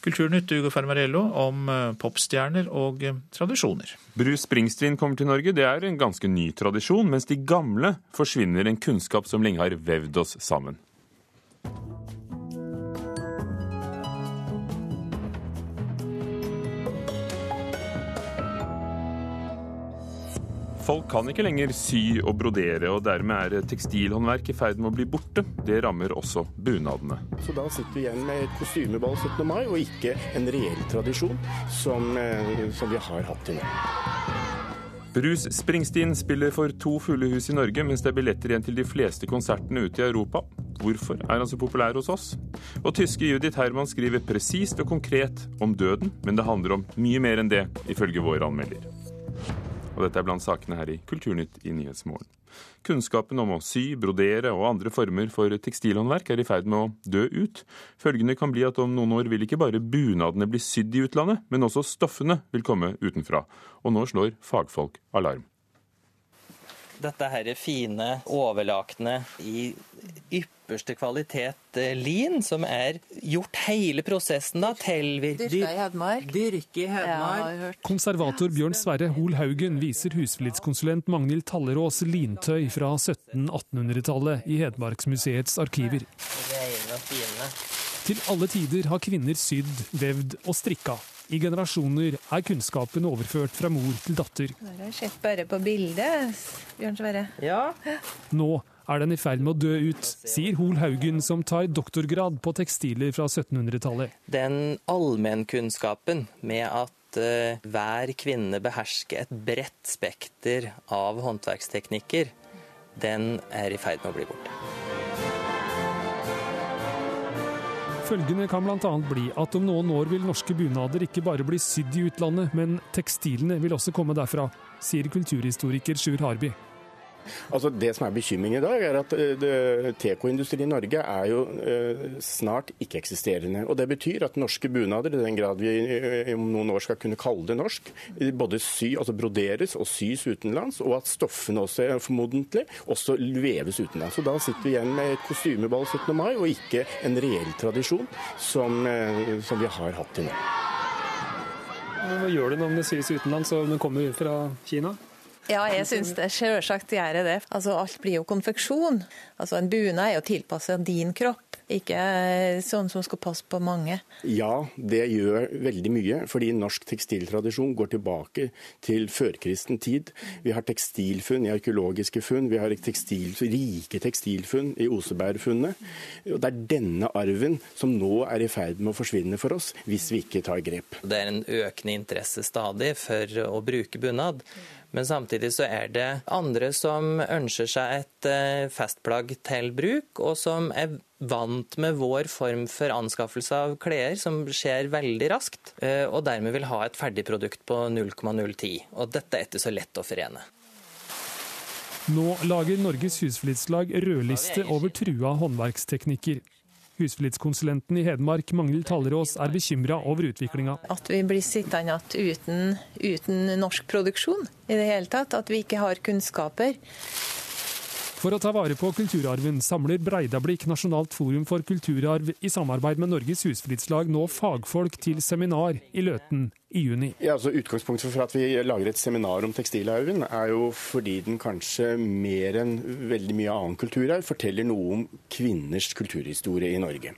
Kulturnytt Ugo Fermarello om eh, popstjerner og eh, tradisjoner. Bruce Springsteen kommer til Norge. Det er en ganske ny tradisjon, mens de gamle forsvinner en kunnskap som lenge har vevd oss sammen. Folk kan ikke lenger sy og brodere, og dermed er tekstilhåndverk i ferd med å bli borte. Det rammer også bunadene. Så da sitter vi igjen med et kostymeball 17. mai, og ikke en reell tradisjon som, eh, som vi har hatt til nå. Bruce Springsteen spiller for to fuglehus i Norge, mens det er billetter igjen til de fleste konsertene ute i Europa. Hvorfor er han så populær hos oss? Og tyske Judith Herman skriver presist og konkret om døden, men det handler om mye mer enn det, ifølge vår anmelder. Og dette er blant sakene her i Kulturnytt i Nyhetsmorgen. Kunnskapen om å sy, brodere og andre former for tekstilhåndverk er i ferd med å dø ut. Følgende kan bli at om noen år vil ikke bare bunadene bli sydd i utlandet, men også stoffene vil komme utenfra. Og nå slår fagfolk alarm. Dette her er fine overlakene i ypperste kvalitet eh, lin, som er gjort hele prosessen da til Dyrka i Hedmark. Dyrke i Hedmark. Ja. Konservator Bjørn Sverre Hol Haugen viser husflidskonsulent Magnhild Tallerås lintøy fra 1700-1800-tallet i Hedmarksmuseets arkiver. Til alle tider har kvinner sydd, vevd og strikka. I generasjoner er kunnskapen overført fra mor til datter. Det har jeg sett bare på bildet, Bjørn Sverre. Ja, Nå er den i ferd med å dø ut, sier Hol Haugen, som tar doktorgrad på tekstiler fra 1700-tallet. den allmennkunnskapen med at eh, hver kvinne behersker et bredt spekter av håndverksteknikker, den er i ferd med å bli borte. Følgende kan bl.a. bli at om noen år vil norske bunader ikke bare bli sydd i utlandet, men tekstilene vil også komme derfra, sier kulturhistoriker Sjur Harby. Altså Det som er bekymringen i dag, er at TK-industrien i Norge er jo eh, snart ikke-eksisterende. Og Det betyr at norske bunader, i den grad vi eh, om noen år skal kunne kalle det norsk, eh, både sy, altså broderes og sys utenlands, og at stoffene også eh, formodentlig også veves utenlands. Og Da sitter vi igjen med et kostymeball 17. mai, og ikke en reell tradisjon som, eh, som vi har hatt til nå. Hva gjør du når det sys utenlands og det kommer fra Kina? Ja, jeg syns det. Selvsagt gjør jeg det. Altså, alt blir jo konfeksjon. Altså, En bunad er jo tilpassa din kropp, ikke sånn som skal passe på mange. Ja, det gjør veldig mye, fordi norsk tekstiltradisjon går tilbake til førkristen tid. Vi har tekstilfunn i arkeologiske funn, vi har tekstil, rike tekstilfunn i Osebergfunnet. Og Det er denne arven som nå er i ferd med å forsvinne for oss, hvis vi ikke tar grep. Det er en økende interesse stadig for å bruke bunad. Men samtidig så er det andre som ønsker seg et eh, festplagg til bruk, og som er vant med vår form for anskaffelse av klær, som skjer veldig raskt, eh, og dermed vil ha et ferdigprodukt på 0,010. Og dette er ikke så lett å forene. Nå lager Norges Husflidslag rødliste over trua håndverksteknikker. Husflidskonsulenten i Hedmark, Magnhild Tallerås, er bekymra over utviklinga. At vi blir sittende igjen uten, uten norsk produksjon i det hele tatt. At vi ikke har kunnskaper. For å ta vare på kulturarven samler Breidablikk Nasjonalt forum for kulturarv i samarbeid med Norges Husflidslag nå fagfolk til seminar i Løten i juni. Ja, altså Utgangspunktet for at vi lager et seminar om tekstilarven, er jo fordi den kanskje mer enn veldig mye annen kulturarv forteller noe om kvinners kulturhistorie i Norge.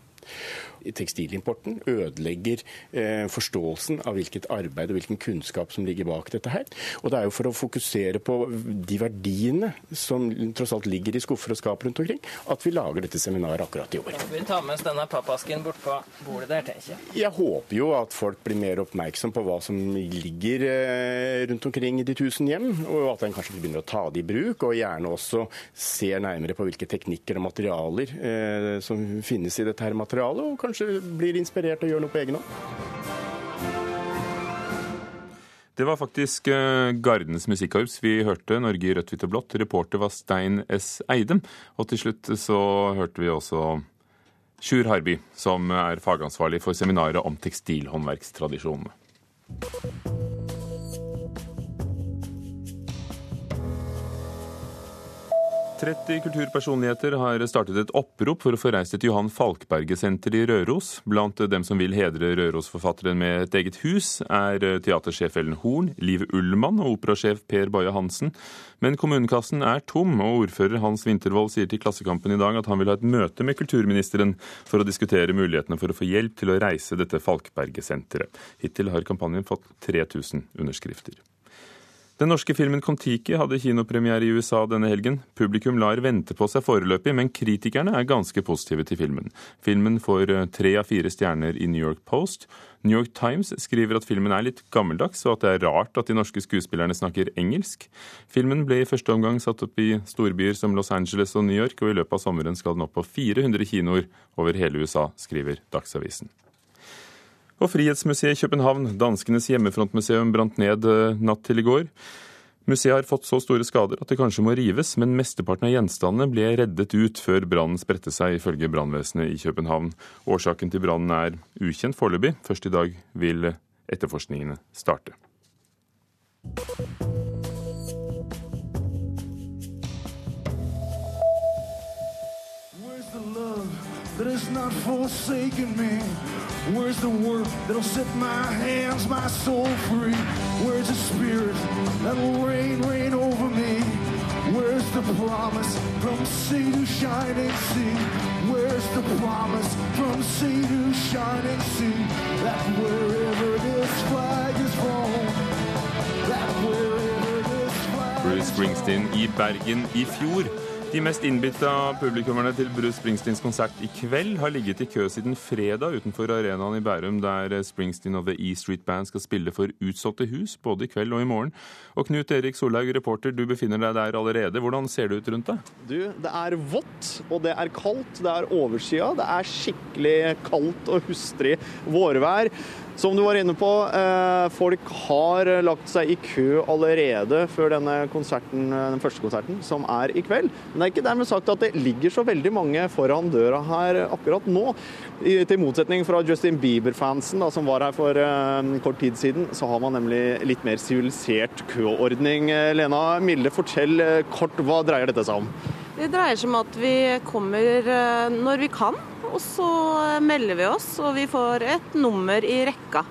Tekstilimporten ødelegger eh, forståelsen av hvilket arbeid og hvilken kunnskap som ligger bak dette her. Og det er jo for å fokusere på de verdiene som tross alt ligger i skuffer og skap rundt omkring, at vi lager dette seminaret akkurat i år. Vi tar med oss denne pappasken bort på bordet der, tenker jeg. Jeg håper jo at folk blir mer oppmerksom på hva som ligger eh, rundt omkring i de tusen hjem, og at en kanskje begynner å ta det i bruk, og gjerne også ser nærmere på hvilke teknikker og materialer eh, som finnes i dette her materialet, og kanskje blir inspirert og gjør noe på egen hånd. Det var faktisk eh, Gardens musikkorps vi hørte, Norge i rødt, hvitt og blått. Reporter var Stein S. Eidem. Og til slutt så hørte vi også Sjur Harby, som er fagansvarlig for seminaret om tekstilhåndverkstradisjonene. 30 kulturpersonligheter har startet et opprop for å få reist et Johan Falkberget-senter i Røros. Blant dem som vil hedre Røros-forfatteren med et eget hus, er teatersjef Ellen Horn, Liv Ullmann og operasjef Per Boje Hansen. Men kommunekassen er tom, og ordfører Hans Wintervold sier til Klassekampen i dag at han vil ha et møte med kulturministeren for å diskutere mulighetene for å få hjelp til å reise dette Falkberget-senteret. Hittil har kampanjen fått 3000 underskrifter. Den norske filmen Kon-Tiki hadde kinopremiere i USA denne helgen. Publikum lar vente på seg foreløpig, men kritikerne er ganske positive til filmen. Filmen får eh, tre av fire stjerner i New York Post. New York Times skriver at filmen er litt gammeldags, og at det er rart at de norske skuespillerne snakker engelsk. Filmen ble i første omgang satt opp i storbyer som Los Angeles og New York, og i løpet av sommeren skal den opp på 400 kinoer over hele USA, skriver Dagsavisen. Og Frihetsmuseet i København, danskenes hjemmefrontmuseum, brant ned eh, natt til i går. Museet har fått så store skader at det kanskje må rives, men mesteparten av gjenstandene ble reddet ut før brannen spredte seg, ifølge brannvesenet i København. Årsaken til brannen er ukjent foreløpig. Først i dag vil etterforskningene starte. But it's not forsaken me? Where's the work that'll set my hands, my soul free? Where's the spirit that'll reign, reign over me? Where's the promise from sea to shining sea? Where's the promise from sea to shining sea? That wherever this flag is flown, that wherever this flag Bruce Springsteen i Bergen i fjor. De mest innbitte publikummerne til Bruce Springsteens konsert i kveld har ligget i kø siden fredag utenfor arenaen i Bærum, der Springsteen og The E Street Band skal spille for utsolgte hus både i kveld og i morgen. Og Knut Erik Solhaug, reporter, du befinner deg der allerede. Hvordan ser det ut rundt deg? Du, det er vått, og det er kaldt. Det er overskya. Det er skikkelig kaldt og hustrig vårvær. Som du var inne på, eh, folk har lagt seg i kø allerede før denne konserten, den første konserten, som er i kveld. Men det er ikke dermed sagt at det ligger så veldig mange foran døra her akkurat nå. Til motsetning fra Justin Bieber-fansen, som var her for kort tid siden, så har man nemlig litt mer sivilisert køordning. Lena Milde, fortell kort, hva dreier dette seg om? Det dreier seg om at vi kommer når vi kan og så melder vi oss, og vi får et nummer i rekka.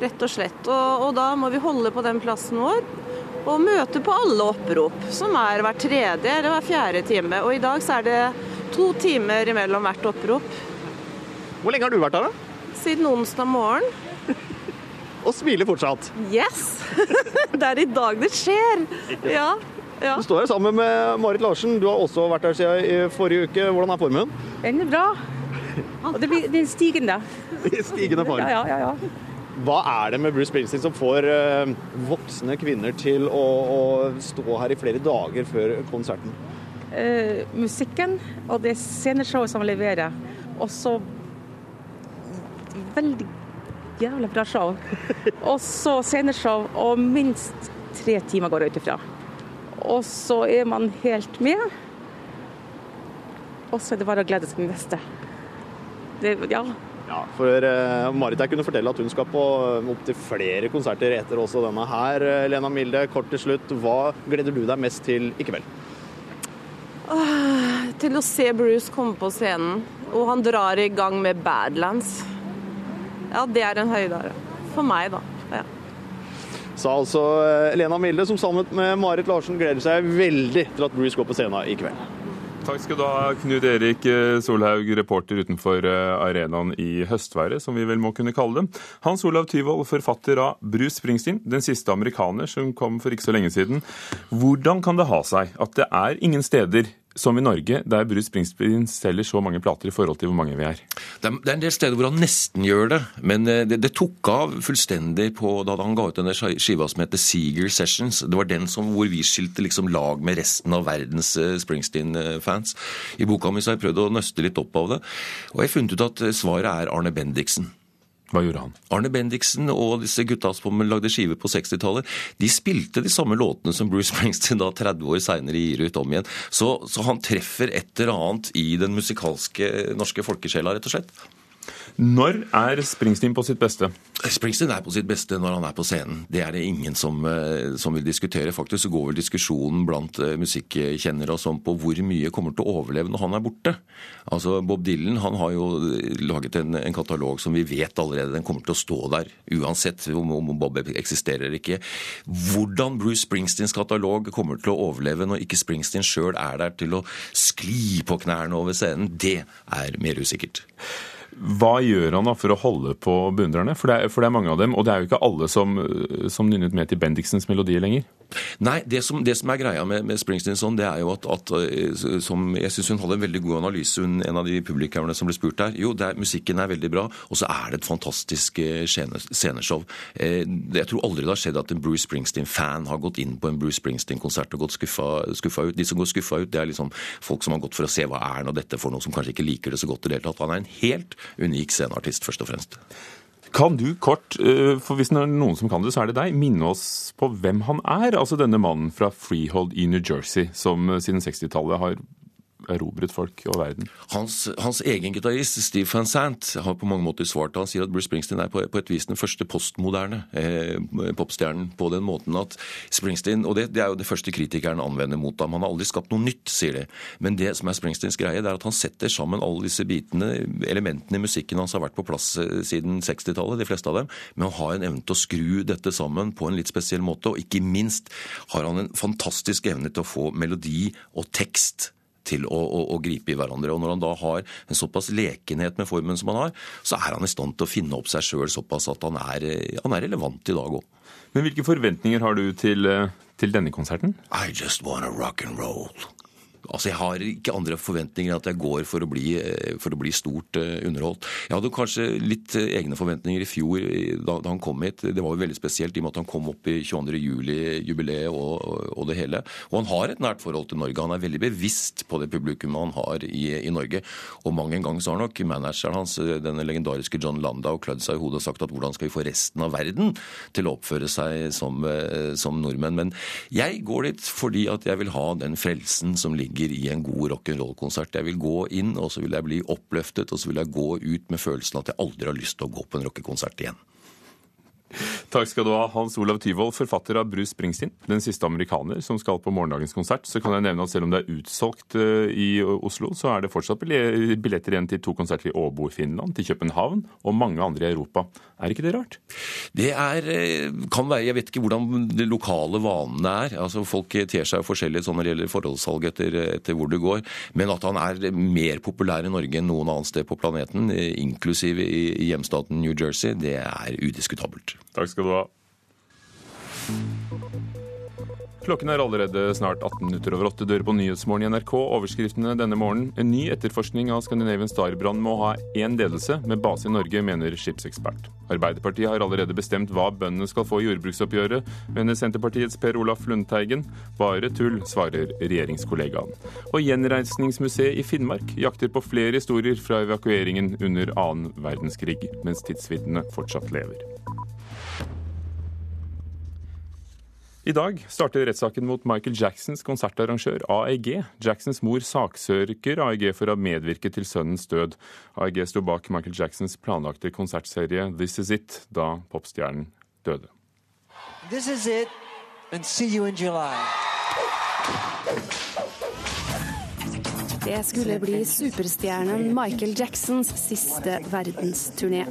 Rett og slett. Og, og da må vi holde på den plassen vår og møte på alle opprop, som er hver tredje eller hver fjerde time. Og i dag så er det to timer imellom hvert opprop. Hvor lenge har du vært her, da? Siden onsdag morgen. og smiler fortsatt? Yes! det er i dag det skjer. Ja. Ja. Du står her sammen med Marit Larsen. Du har også vært her siden i forrige uke. Hvordan er formen? Den er bra. Og det blir, er stigende. stigende form. Ja, ja, ja, Hva er det med Bruce Springsteen som får uh, voksne kvinner til å, å, stå her i flere dager før konserten? Uh, musikken og det sceneshowet som leverer. Og så veldig jævlig bra show. Og så sceneshow og minst tre timer går jeg ut ifra. Og så er man helt med. Og så er det bare å glede seg til neste. Det, ja. ja. For uh, Marit jeg kunne fortelle at hun skal på uh, opptil flere konserter etter også denne her. Uh, Lena Milde, kort til slutt. Hva gleder du deg mest til i kveld? Uh, til å se Bruce komme på scenen. Og han drar i gang med Badlands. Ja, det er en høydare. For meg, da. Sa altså eh, Lena Milde, som sammen med Marit Larsen gleder seg veldig til at Bruce går på scenen i kveld. Takk skal du ha, Knut Erik eh, Solhaug, reporter utenfor eh, arenaen i høstværet, som vi vel må kunne kalle det. Hans Olav Tyvold, forfatter av Bruce Springsteen, den siste amerikaner som kom for ikke så lenge siden. Hvordan kan det ha seg at det er ingen steder som i Norge, der Bruce Springsteen selger så mange plater i forhold til hvor mange vi er? Det er, en del steder hvor han nesten gjør det, men eh, det, det tok av fullstendig på da han ga ut denne skiva som heter Seeger Sessions. Det var den som, hvor vi skilte liksom lag med resten av verdens eh, Springsteen-fans. I boka mi så har jeg prøvd å nøste litt opp av det, og jeg har funnet ut at svaret er Arne Bendiksen. Hva gjorde han? Arne Bendiksen og disse gutta som lagde skiver på 60-tallet, de spilte de samme låtene som Bruce Springsteen da 30 år seinere gir ut om igjen. Så, så, han treffer et eller annet i den musikalske norske folkesjela, rett og slett. Når er Springsteen på sitt beste? Springsteen er på sitt beste når han er på scenen. Det er det ingen som, eh, som vil diskutere. Faktisk så går vel diskusjonen blant musikkjennere og sånn på hvor mye kommer til å overleve når han er borte. Altså Bob Dylan han har jo laget en, en katalog som vi vet allerede den kommer til å stå der, uansett om, om Bob eksisterer eller ikke. Hvordan Bruce Springsteens katalog kommer til å overleve når ikke Springsteen sjøl er der til å skli på knærne over scenen, det er mer usikkert. Hva gjør han da for å holde på beundrerne? For det, er, for det er mange av dem, og det er jo ikke alle som, som nynnet med til Bendiksens melodier lenger. Nei, det som, det som er greia med, med Springsteen sånn, det er jo at, at eh, som, Jeg syns hun hadde en veldig god analyse, hun, en av de publikummerne som ble spurt der. Jo, er, musikken er veldig bra, og så er det et fantastisk eh, sceneshow. Eh, jeg tror aldri det har skjedd at en Bruce Springsteen-fan har gått inn på en Bruce Springsteen-konsert og gått skuffa, skuffa, ut. De som går skuffa ut, det er liksom folk som har gått for å se hva er nå dette for noe, som kanskje ikke liker det så godt i det hele tatt. Han er en helt unik sceneartist, først og fremst. Kan du kort, eh, for hvis det er noen som kan det, så er det deg, minne oss på hvem han er? Altså denne mannen fra Freehold i New Jersey, som eh, siden 60-tallet har erobret folk og verden. Hans, hans egen gitarist, Steve Van Sant, har på mange måter svart. Han sier at Bruce Springsteen er på, på et vis den første postmoderne eh, popstjernen på den måten at Springsteen Og det, det, er jo det første kritikeren anvender mot ham. Han har aldri skapt noe nytt, sier de. Men det som er Springsteens greie, det er at han setter sammen alle disse bitene, elementene i musikken hans har vært på plass eh, siden 60-tallet, de fleste av dem, men å ha en evne til å skru dette sammen på en litt spesiell måte. Og ikke minst har han en fantastisk evne til å få melodi og tekst til å, å, å, gripe i hverandre. Og Når han da har en såpass lekenhet med formen som han har, så er han i stand til å finne opp seg sjøl såpass at han er, han er relevant i dag òg. Men hvilke forventninger har du til, eh, til denne konserten? I just wanna rock and roll. Altså, Jeg har ikke andre forventninger enn at jeg går for å bli, eh, for å bli stort uh, underholdt. Jeg hadde kanskje litt uh, egne forventninger i fjor da, da, han kom hit. Det var jo veldig spesielt i og med at han kom opp i 22. juli-jubileet og, og, det hele. Og han har et nært forhold til Norge. Han er veldig bevisst på det publikummet han har i, i Norge. Og mange ganger så har nok manageren hans, denne legendariske John Landau, klødd seg i hodet og sagt at hvordan skal vi få resten av verden til å oppføre seg som, som nordmenn. Men jeg går dit fordi at jeg vil ha den frelsen som ligger ligger i en god rock'n'roll-konsert. Jeg vil gå inn, og så vil jeg bli oppløftet, og så vil jeg gå ut med følelsen at jeg aldri har lyst til å gå på en rockekonsert igjen. Takk skal du ha, Hans Olav Tyvold, forfatter av Bruce Springsteen, den siste amerikaner som skal på morgendagens konsert. Så kan jeg nevne at selv om det er utsolgt eh, i Oslo, så er det fortsatt billetter igjen til to konserter i Åbo i Finland, til København og mange andre i Europa. Er ikke det rart? Det er, eh, kan være, Jeg vet ikke hvordan de lokale vanene er. Altså Folk ter seg forskjellig sånn når det gjelder forholdssalg etter, etter hvor det går. Men at han er mer populær i Norge enn noen annet sted på planeten, eh, inklusiv i hjemstaten New Jersey, det er udiskutabelt. Takk skal du ha. Klokken er allerede snart 18 minutter over åtte. Dør på Nyhetsmorgen i NRK. Overskriftene denne morgenen. En ny etterforskning av Scandinavian Star-brann må ha én ledelse, med base i Norge, mener skipsekspert. Arbeiderpartiet har allerede bestemt hva bøndene skal få i jordbruksoppgjøret, mener Senterpartiets Per Olaf Lundteigen. Bare tull, svarer regjeringskollegaen. Og Gjenreisningsmuseet i Finnmark jakter på flere historier fra evakueringen under annen verdenskrig, mens tidsvitnene fortsatt lever. I dag starter rettssaken mot Michael Jacksons konsertarrangør AEG. Jacksons mor saksøker AEG for å ha medvirket til sønnens død. AEG sto bak Michael Jacksons planlagte konsertserie This Is It da popstjernen døde. This is it, and see you in July. Det skulle bli superstjernen Michael Jacksons siste verdensturné.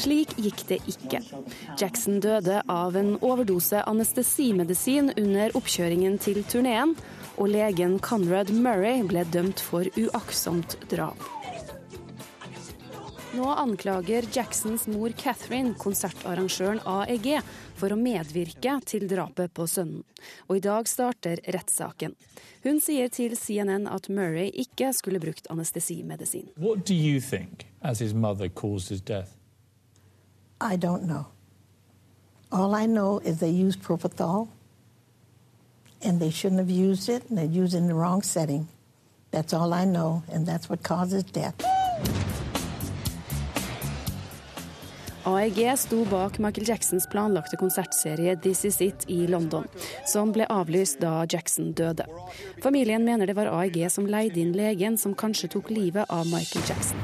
Slik gikk det ikke. Jackson døde av en overdose anestesimedisin under oppkjøringen til turneen, og legen Conrad Murray ble dømt for uaktsomt drap. Nå anklager Jacksons mor Catherine konsertarrangøren AEG for å medvirke til drapet på sønnen. Og i dag starter rettssaken. Hun sier til CNN at Murray ikke skulle brukt anestesimedisin. What do you think, as his mother, caused his death? I don't know. All I know is they used propofol, and they shouldn't have used it, and they used it in the wrong setting. That's all I know, and that's what causes death. AEG sto bak Michael Jacksons planlagte konsertserie This Is It i London, som ble avlyst da Jackson døde. Familien mener det var AEG som leide inn legen som kanskje tok livet av Michael Jackson.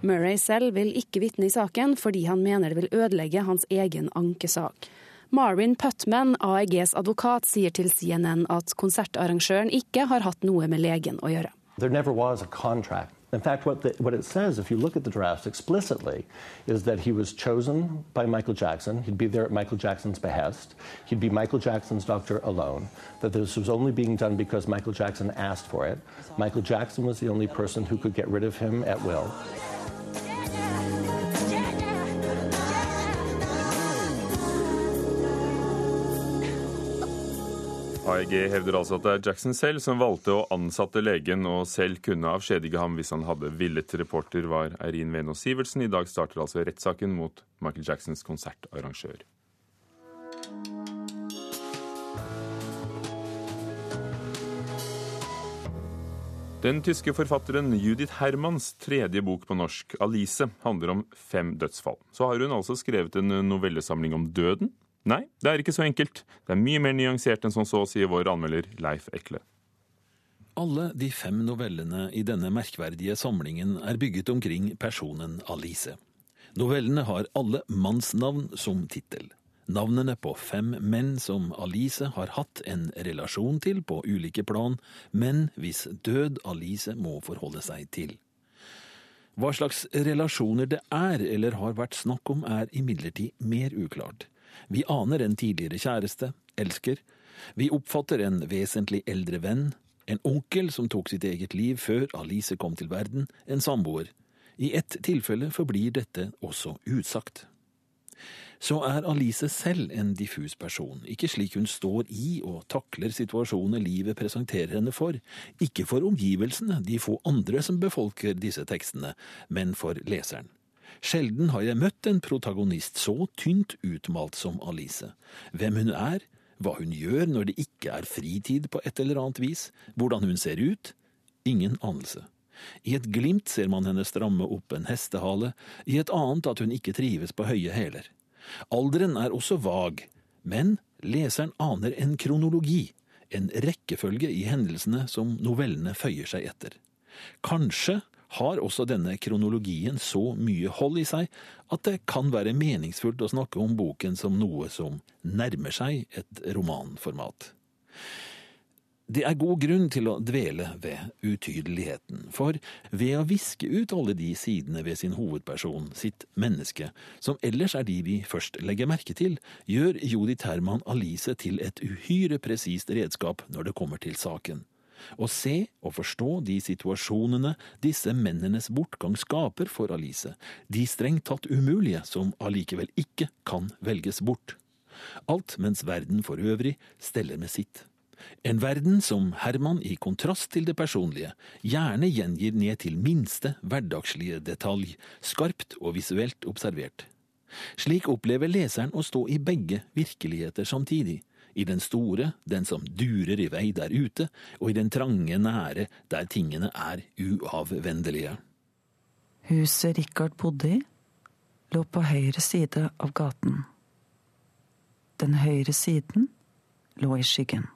Murray selv vil ikke vitne i saken, fordi han mener det vil ødelegge hans egen ankesak. Marvin Putman, AEGs advokat, sier til CNN at konsertarrangøren ikke har hatt noe med legen å gjøre. There never was a contract. In fact, what, the, what it says, if you look at the drafts explicitly, is that he was chosen by Michael Jackson. He'd be there at Michael Jackson's behest. He'd be Michael Jackson's doctor alone. That this was only being done because Michael Jackson asked for it. Michael Jackson was the only person who could get rid of him at will. AEG hevder altså at det er Jackson selv som valgte å ansatte legen, og selv kunne avskjedige ham hvis han hadde villet. Reporter var Eirin Venås Sivertsen. I dag starter altså rettssaken mot Michael Jacksons konsertarrangør. Den tyske forfatteren Judith Hermans tredje bok på norsk, 'Alice', handler om fem dødsfall. Så har hun altså skrevet en novellesamling om døden. Nei, det er ikke så enkelt. Det er mye mer nyansert enn som så, sier vår anmelder Leif Ekle. Alle de fem novellene i denne merkverdige samlingen er bygget omkring personen Alice. Novellene har alle mannsnavn som tittel navnene på fem menn som Alice har hatt en relasjon til på ulike plan, men hvis død Alice må forholde seg til. Hva slags relasjoner det er eller har vært snakk om, er imidlertid mer uklart. Vi aner en tidligere kjæreste, elsker. Vi oppfatter en vesentlig eldre venn, en onkel som tok sitt eget liv før Alice kom til verden, en samboer. I ett tilfelle forblir dette også utsagt så er Alice selv en diffus person, ikke slik hun står i og takler situasjoner livet presenterer henne for, ikke for omgivelsene, de få andre som befolker disse tekstene, men for leseren. Sjelden har jeg møtt en protagonist så tynt utmalt som Alice. Hvem hun er, hva hun gjør når det ikke er fritid på et eller annet vis, hvordan hun ser ut, ingen anelse. I et glimt ser man henne stramme opp en hestehale, i et annet at hun ikke trives på høye hæler. Alderen er også vag, men leseren aner en kronologi, en rekkefølge i hendelsene som novellene føyer seg etter. Kanskje har også denne kronologien så mye hold i seg at det kan være meningsfullt å snakke om boken som noe som nærmer seg et romanformat. Det er god grunn til å dvele ved utydeligheten, for ved å viske ut alle de sidene ved sin hovedperson, sitt menneske, som ellers er de vi først legger merke til, gjør Jodi Terman Alice til et uhyre presist redskap når det kommer til saken. Å se og forstå de situasjonene disse mennenes bortgang skaper for Alice, de strengt tatt umulige som allikevel ikke kan velges bort. Alt mens verden for øvrig steller med sitt. En verden som Herman, i kontrast til det personlige, gjerne gjengir ned til minste hverdagslige detalj, skarpt og visuelt observert. Slik opplever leseren å stå i begge virkeligheter samtidig. I den store, den som durer i vei der ute, og i den trange, nære, der tingene er uavvendelige. Huset Richard bodde i, lå på høyre side av gaten. Den høyre siden lå i skyggen.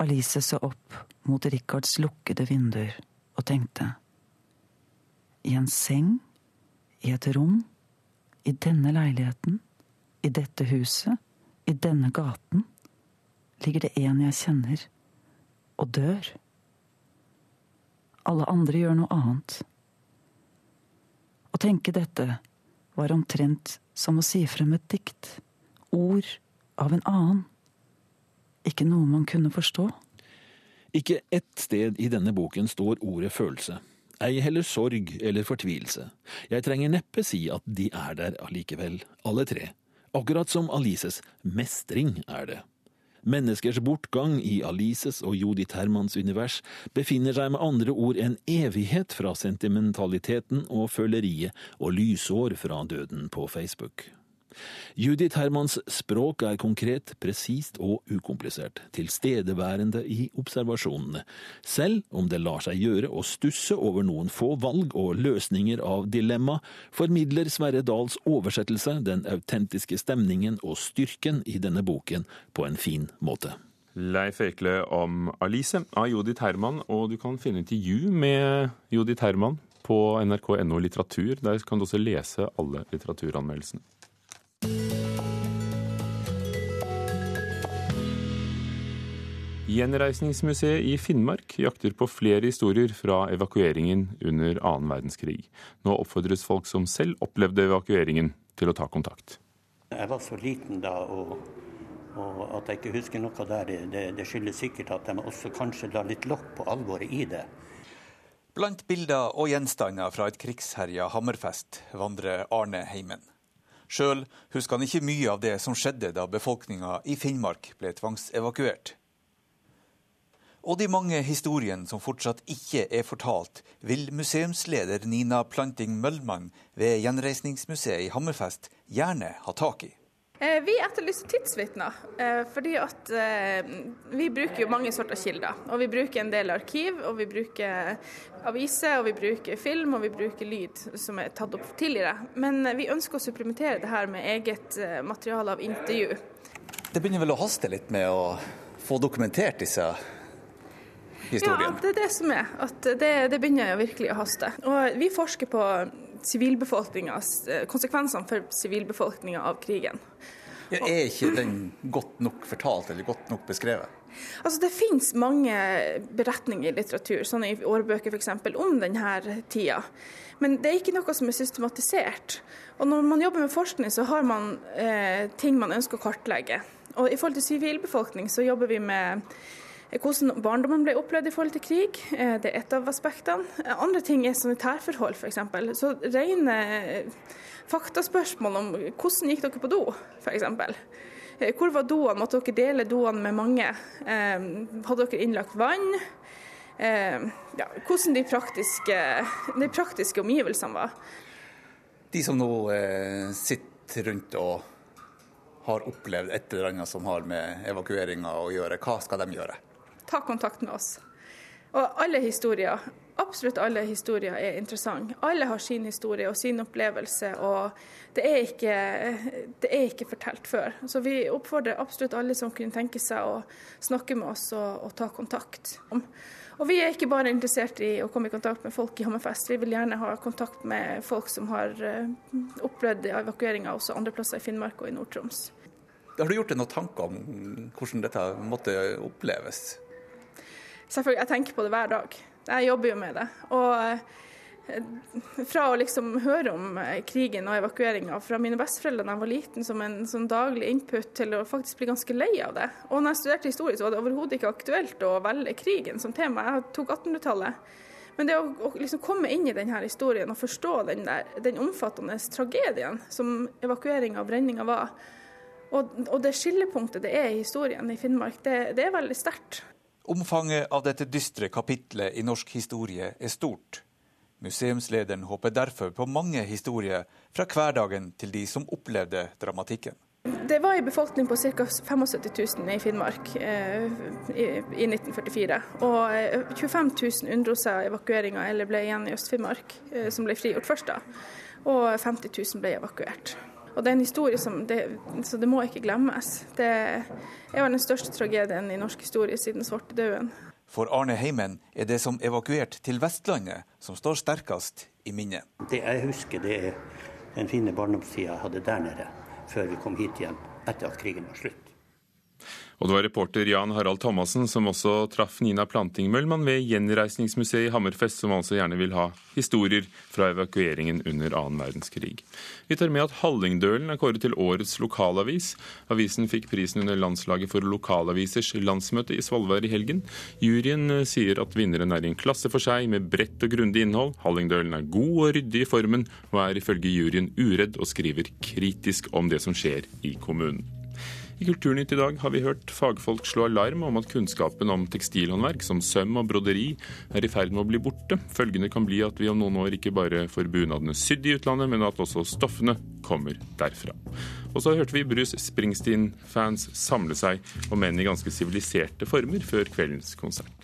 Alice så opp mot Rikards lukkede vinduer og tenkte. I en seng, i et rom, i denne leiligheten, i dette huset, i denne gaten, ligger det en jeg kjenner, og dør. Alle andre gjør noe annet. Å tenke dette var omtrent som å si frem et dikt, ord av en annen ikke noe man kunne forstå? Ikke ett sted i denne boken står ordet følelse. Ei heller sorg eller fortvilelse. Jeg trenger neppe si at de er der allikevel, alle tre. Akkurat som Alices mestring er det. Menneskers bortgang i Alices og Judith Hermans univers befinner seg med andre ord en evighet fra sentimentaliteten og føleriet og lysår fra døden på Facebook. Judith Hermans språk er konkret, presist og ukomplisert, tilstedeværende i observasjonene, selv om det lar seg gjøre å stusse over noen få valg og løsninger av dilemma, formidler Sverre Dahls oversettelse den autentiske stemningen og styrken i denne boken på en fin måte. Leif Ekle om Alice av Judith Herman, og du kan finne intervju med Judith Herman på nrk.no litteratur. Der kan du også lese alle litteraturanmeldelsene. Gjenreisningsmuseet i Finnmark jakter på flere historier fra evakueringen under annen verdenskrig. Nå oppfordres folk som selv opplevde evakueringen, til å ta kontakt. Jeg var så liten da, og, og at jeg ikke husker noe der, det, det skyldes sikkert at de også kanskje la litt lokk på alvoret i det. Blant bilder og gjenstander fra et krigsherja Hammerfest vandrer Arne Heimen. Sjøl husker han ikke mye av det som skjedde da befolkninga i Finnmark ble tvangsevakuert. Og de mange historiene som fortsatt ikke er fortalt, vil museumsleder Nina Planting Møllmann ved Gjenreisningsmuseet i Hammerfest gjerne ha tak i. Eh, vi etterlyser tidsvitner, eh, fordi at eh, vi bruker jo mange sorter kilder. Og vi bruker en del arkiv, og vi bruker aviser, og vi bruker film og vi bruker lyd, som er tatt opp tidligere. Men vi ønsker å supplementere det her med eget materiale av intervju. Det begynner vel å haste litt med å få dokumentert disse historien? Ja, det er det som er. At det, det begynner virkelig å haste. Og vi forsker på eh, konsekvensene for sivilbefolkninga av krigen. Ja, er ikke den godt nok fortalt eller godt nok beskrevet? Altså, det finnes mange beretninger i litteratur, sånn i årbøker f.eks., om denne tida. Men det er ikke noe som er systematisert. Og når man jobber med forskning, så har man eh, ting man ønsker å kartlegge. Og i forhold til sivilbefolkning så jobber vi med hvordan barndommen ble opplevd i forhold til krig. Eh, det er et av aspektene. Eh, andre ting er sanitærforhold, f.eks. Så rene eh, faktaspørsmål om hvordan gikk dere på do, f.eks. Hvor var doene? Måtte dere dele doene med mange? Hadde dere innlagt vann? Ja, hvordan de praktiske, de praktiske omgivelsene var. De som nå sitter rundt og har opplevd et eller annet som har med evakueringa å gjøre, hva skal de gjøre? Ta kontakt med oss. Og alle historier, absolutt alle historier er interessante. Alle har sin historie og sin opplevelse, og det er ikke, det er ikke fortalt før. Så vi oppfordrer absolutt alle som kunne tenke seg å snakke med oss og, og ta kontakt. Og vi er ikke bare interessert i å komme i kontakt med folk i Hammerfest, vi vil gjerne ha kontakt med folk som har eh, opplevd evakueringer også andre plasser i Finnmark og i Nord-Troms. Har du gjort deg noen tanker om hvordan dette måtte oppleves? Selvfølgelig, jeg tenker på det hver dag. Jeg jobber jo med det. Og eh, fra å liksom høre om eh, krigen og evakueringa fra mine besteforeldre da jeg var liten, som en sånn daglig input til å faktisk bli ganske lei av det. Og når jeg studerte historie, så var det overhodet ikke aktuelt å velge krigen som tema. Jeg tok 1800-tallet. Men det å, å liksom komme inn i denne historien og forstå den, der, den omfattende tragedien som evakueringa og brenninga var, og, og, det skillepunktet det er i historien i Finnmark, det, det er veldig sterkt. Omfanget av dette dystre kapitlet i norsk historie er stort. Museumslederen håper derfor på mange historier fra hverdagen til de som opplevde dramatikken. Det var en befolkning på ca. 75 000 i Finnmark eh, i, i, 1944. Og 25 000 unndro seg evakueringa eller ble igjen i Øst-Finnmark, eh, som ble frigjort først da. Og 50 000 ble evakuert. Og det er en historie som det, Så det må ikke glemmes. Det er vel den største tragedien i norsk historie siden svartedauden. For Arne Heimen er det som evakuert til Vestlandet som står sterkest i minnet. Det jeg husker, det er den fine barndomstida jeg hadde der nede, før vi kom hit igjen etter at krigen var slutt. Og det var reporter Jan Harald Thomassen som også traff Nina Planting Møllmann ved Gjenreisningsmuseet i Hammerfest, som altså gjerne vil ha historier fra evakueringen under annen verdenskrig. Vi tar med at Hallingdølen er kåret til årets lokalavis. Avisen fikk prisen under landslaget for lokalavisers landsmøte i Svolvær i helgen. Juryen eh, sier at vinneren er i en klasse for seg, med bredt og grundig innhold. Hallingdølen er god og ryddig i formen, og er ifølge juryen uredd og skriver kritisk om det som skjer i kommunen. I Kulturnytt i dag har vi hørt fagfolk slå alarm om at kunnskapen om tekstilhåndverk som søm og broderi er i ferd med å bli borte. Følgende kan bli at vi om noen år ikke bare får bunadene sydd i utlandet, men at også stoffene kommer derfra. Og så hørte vi Bruce Springsteen-fans samle seg, om enn i ganske siviliserte former, før kveldens konsert.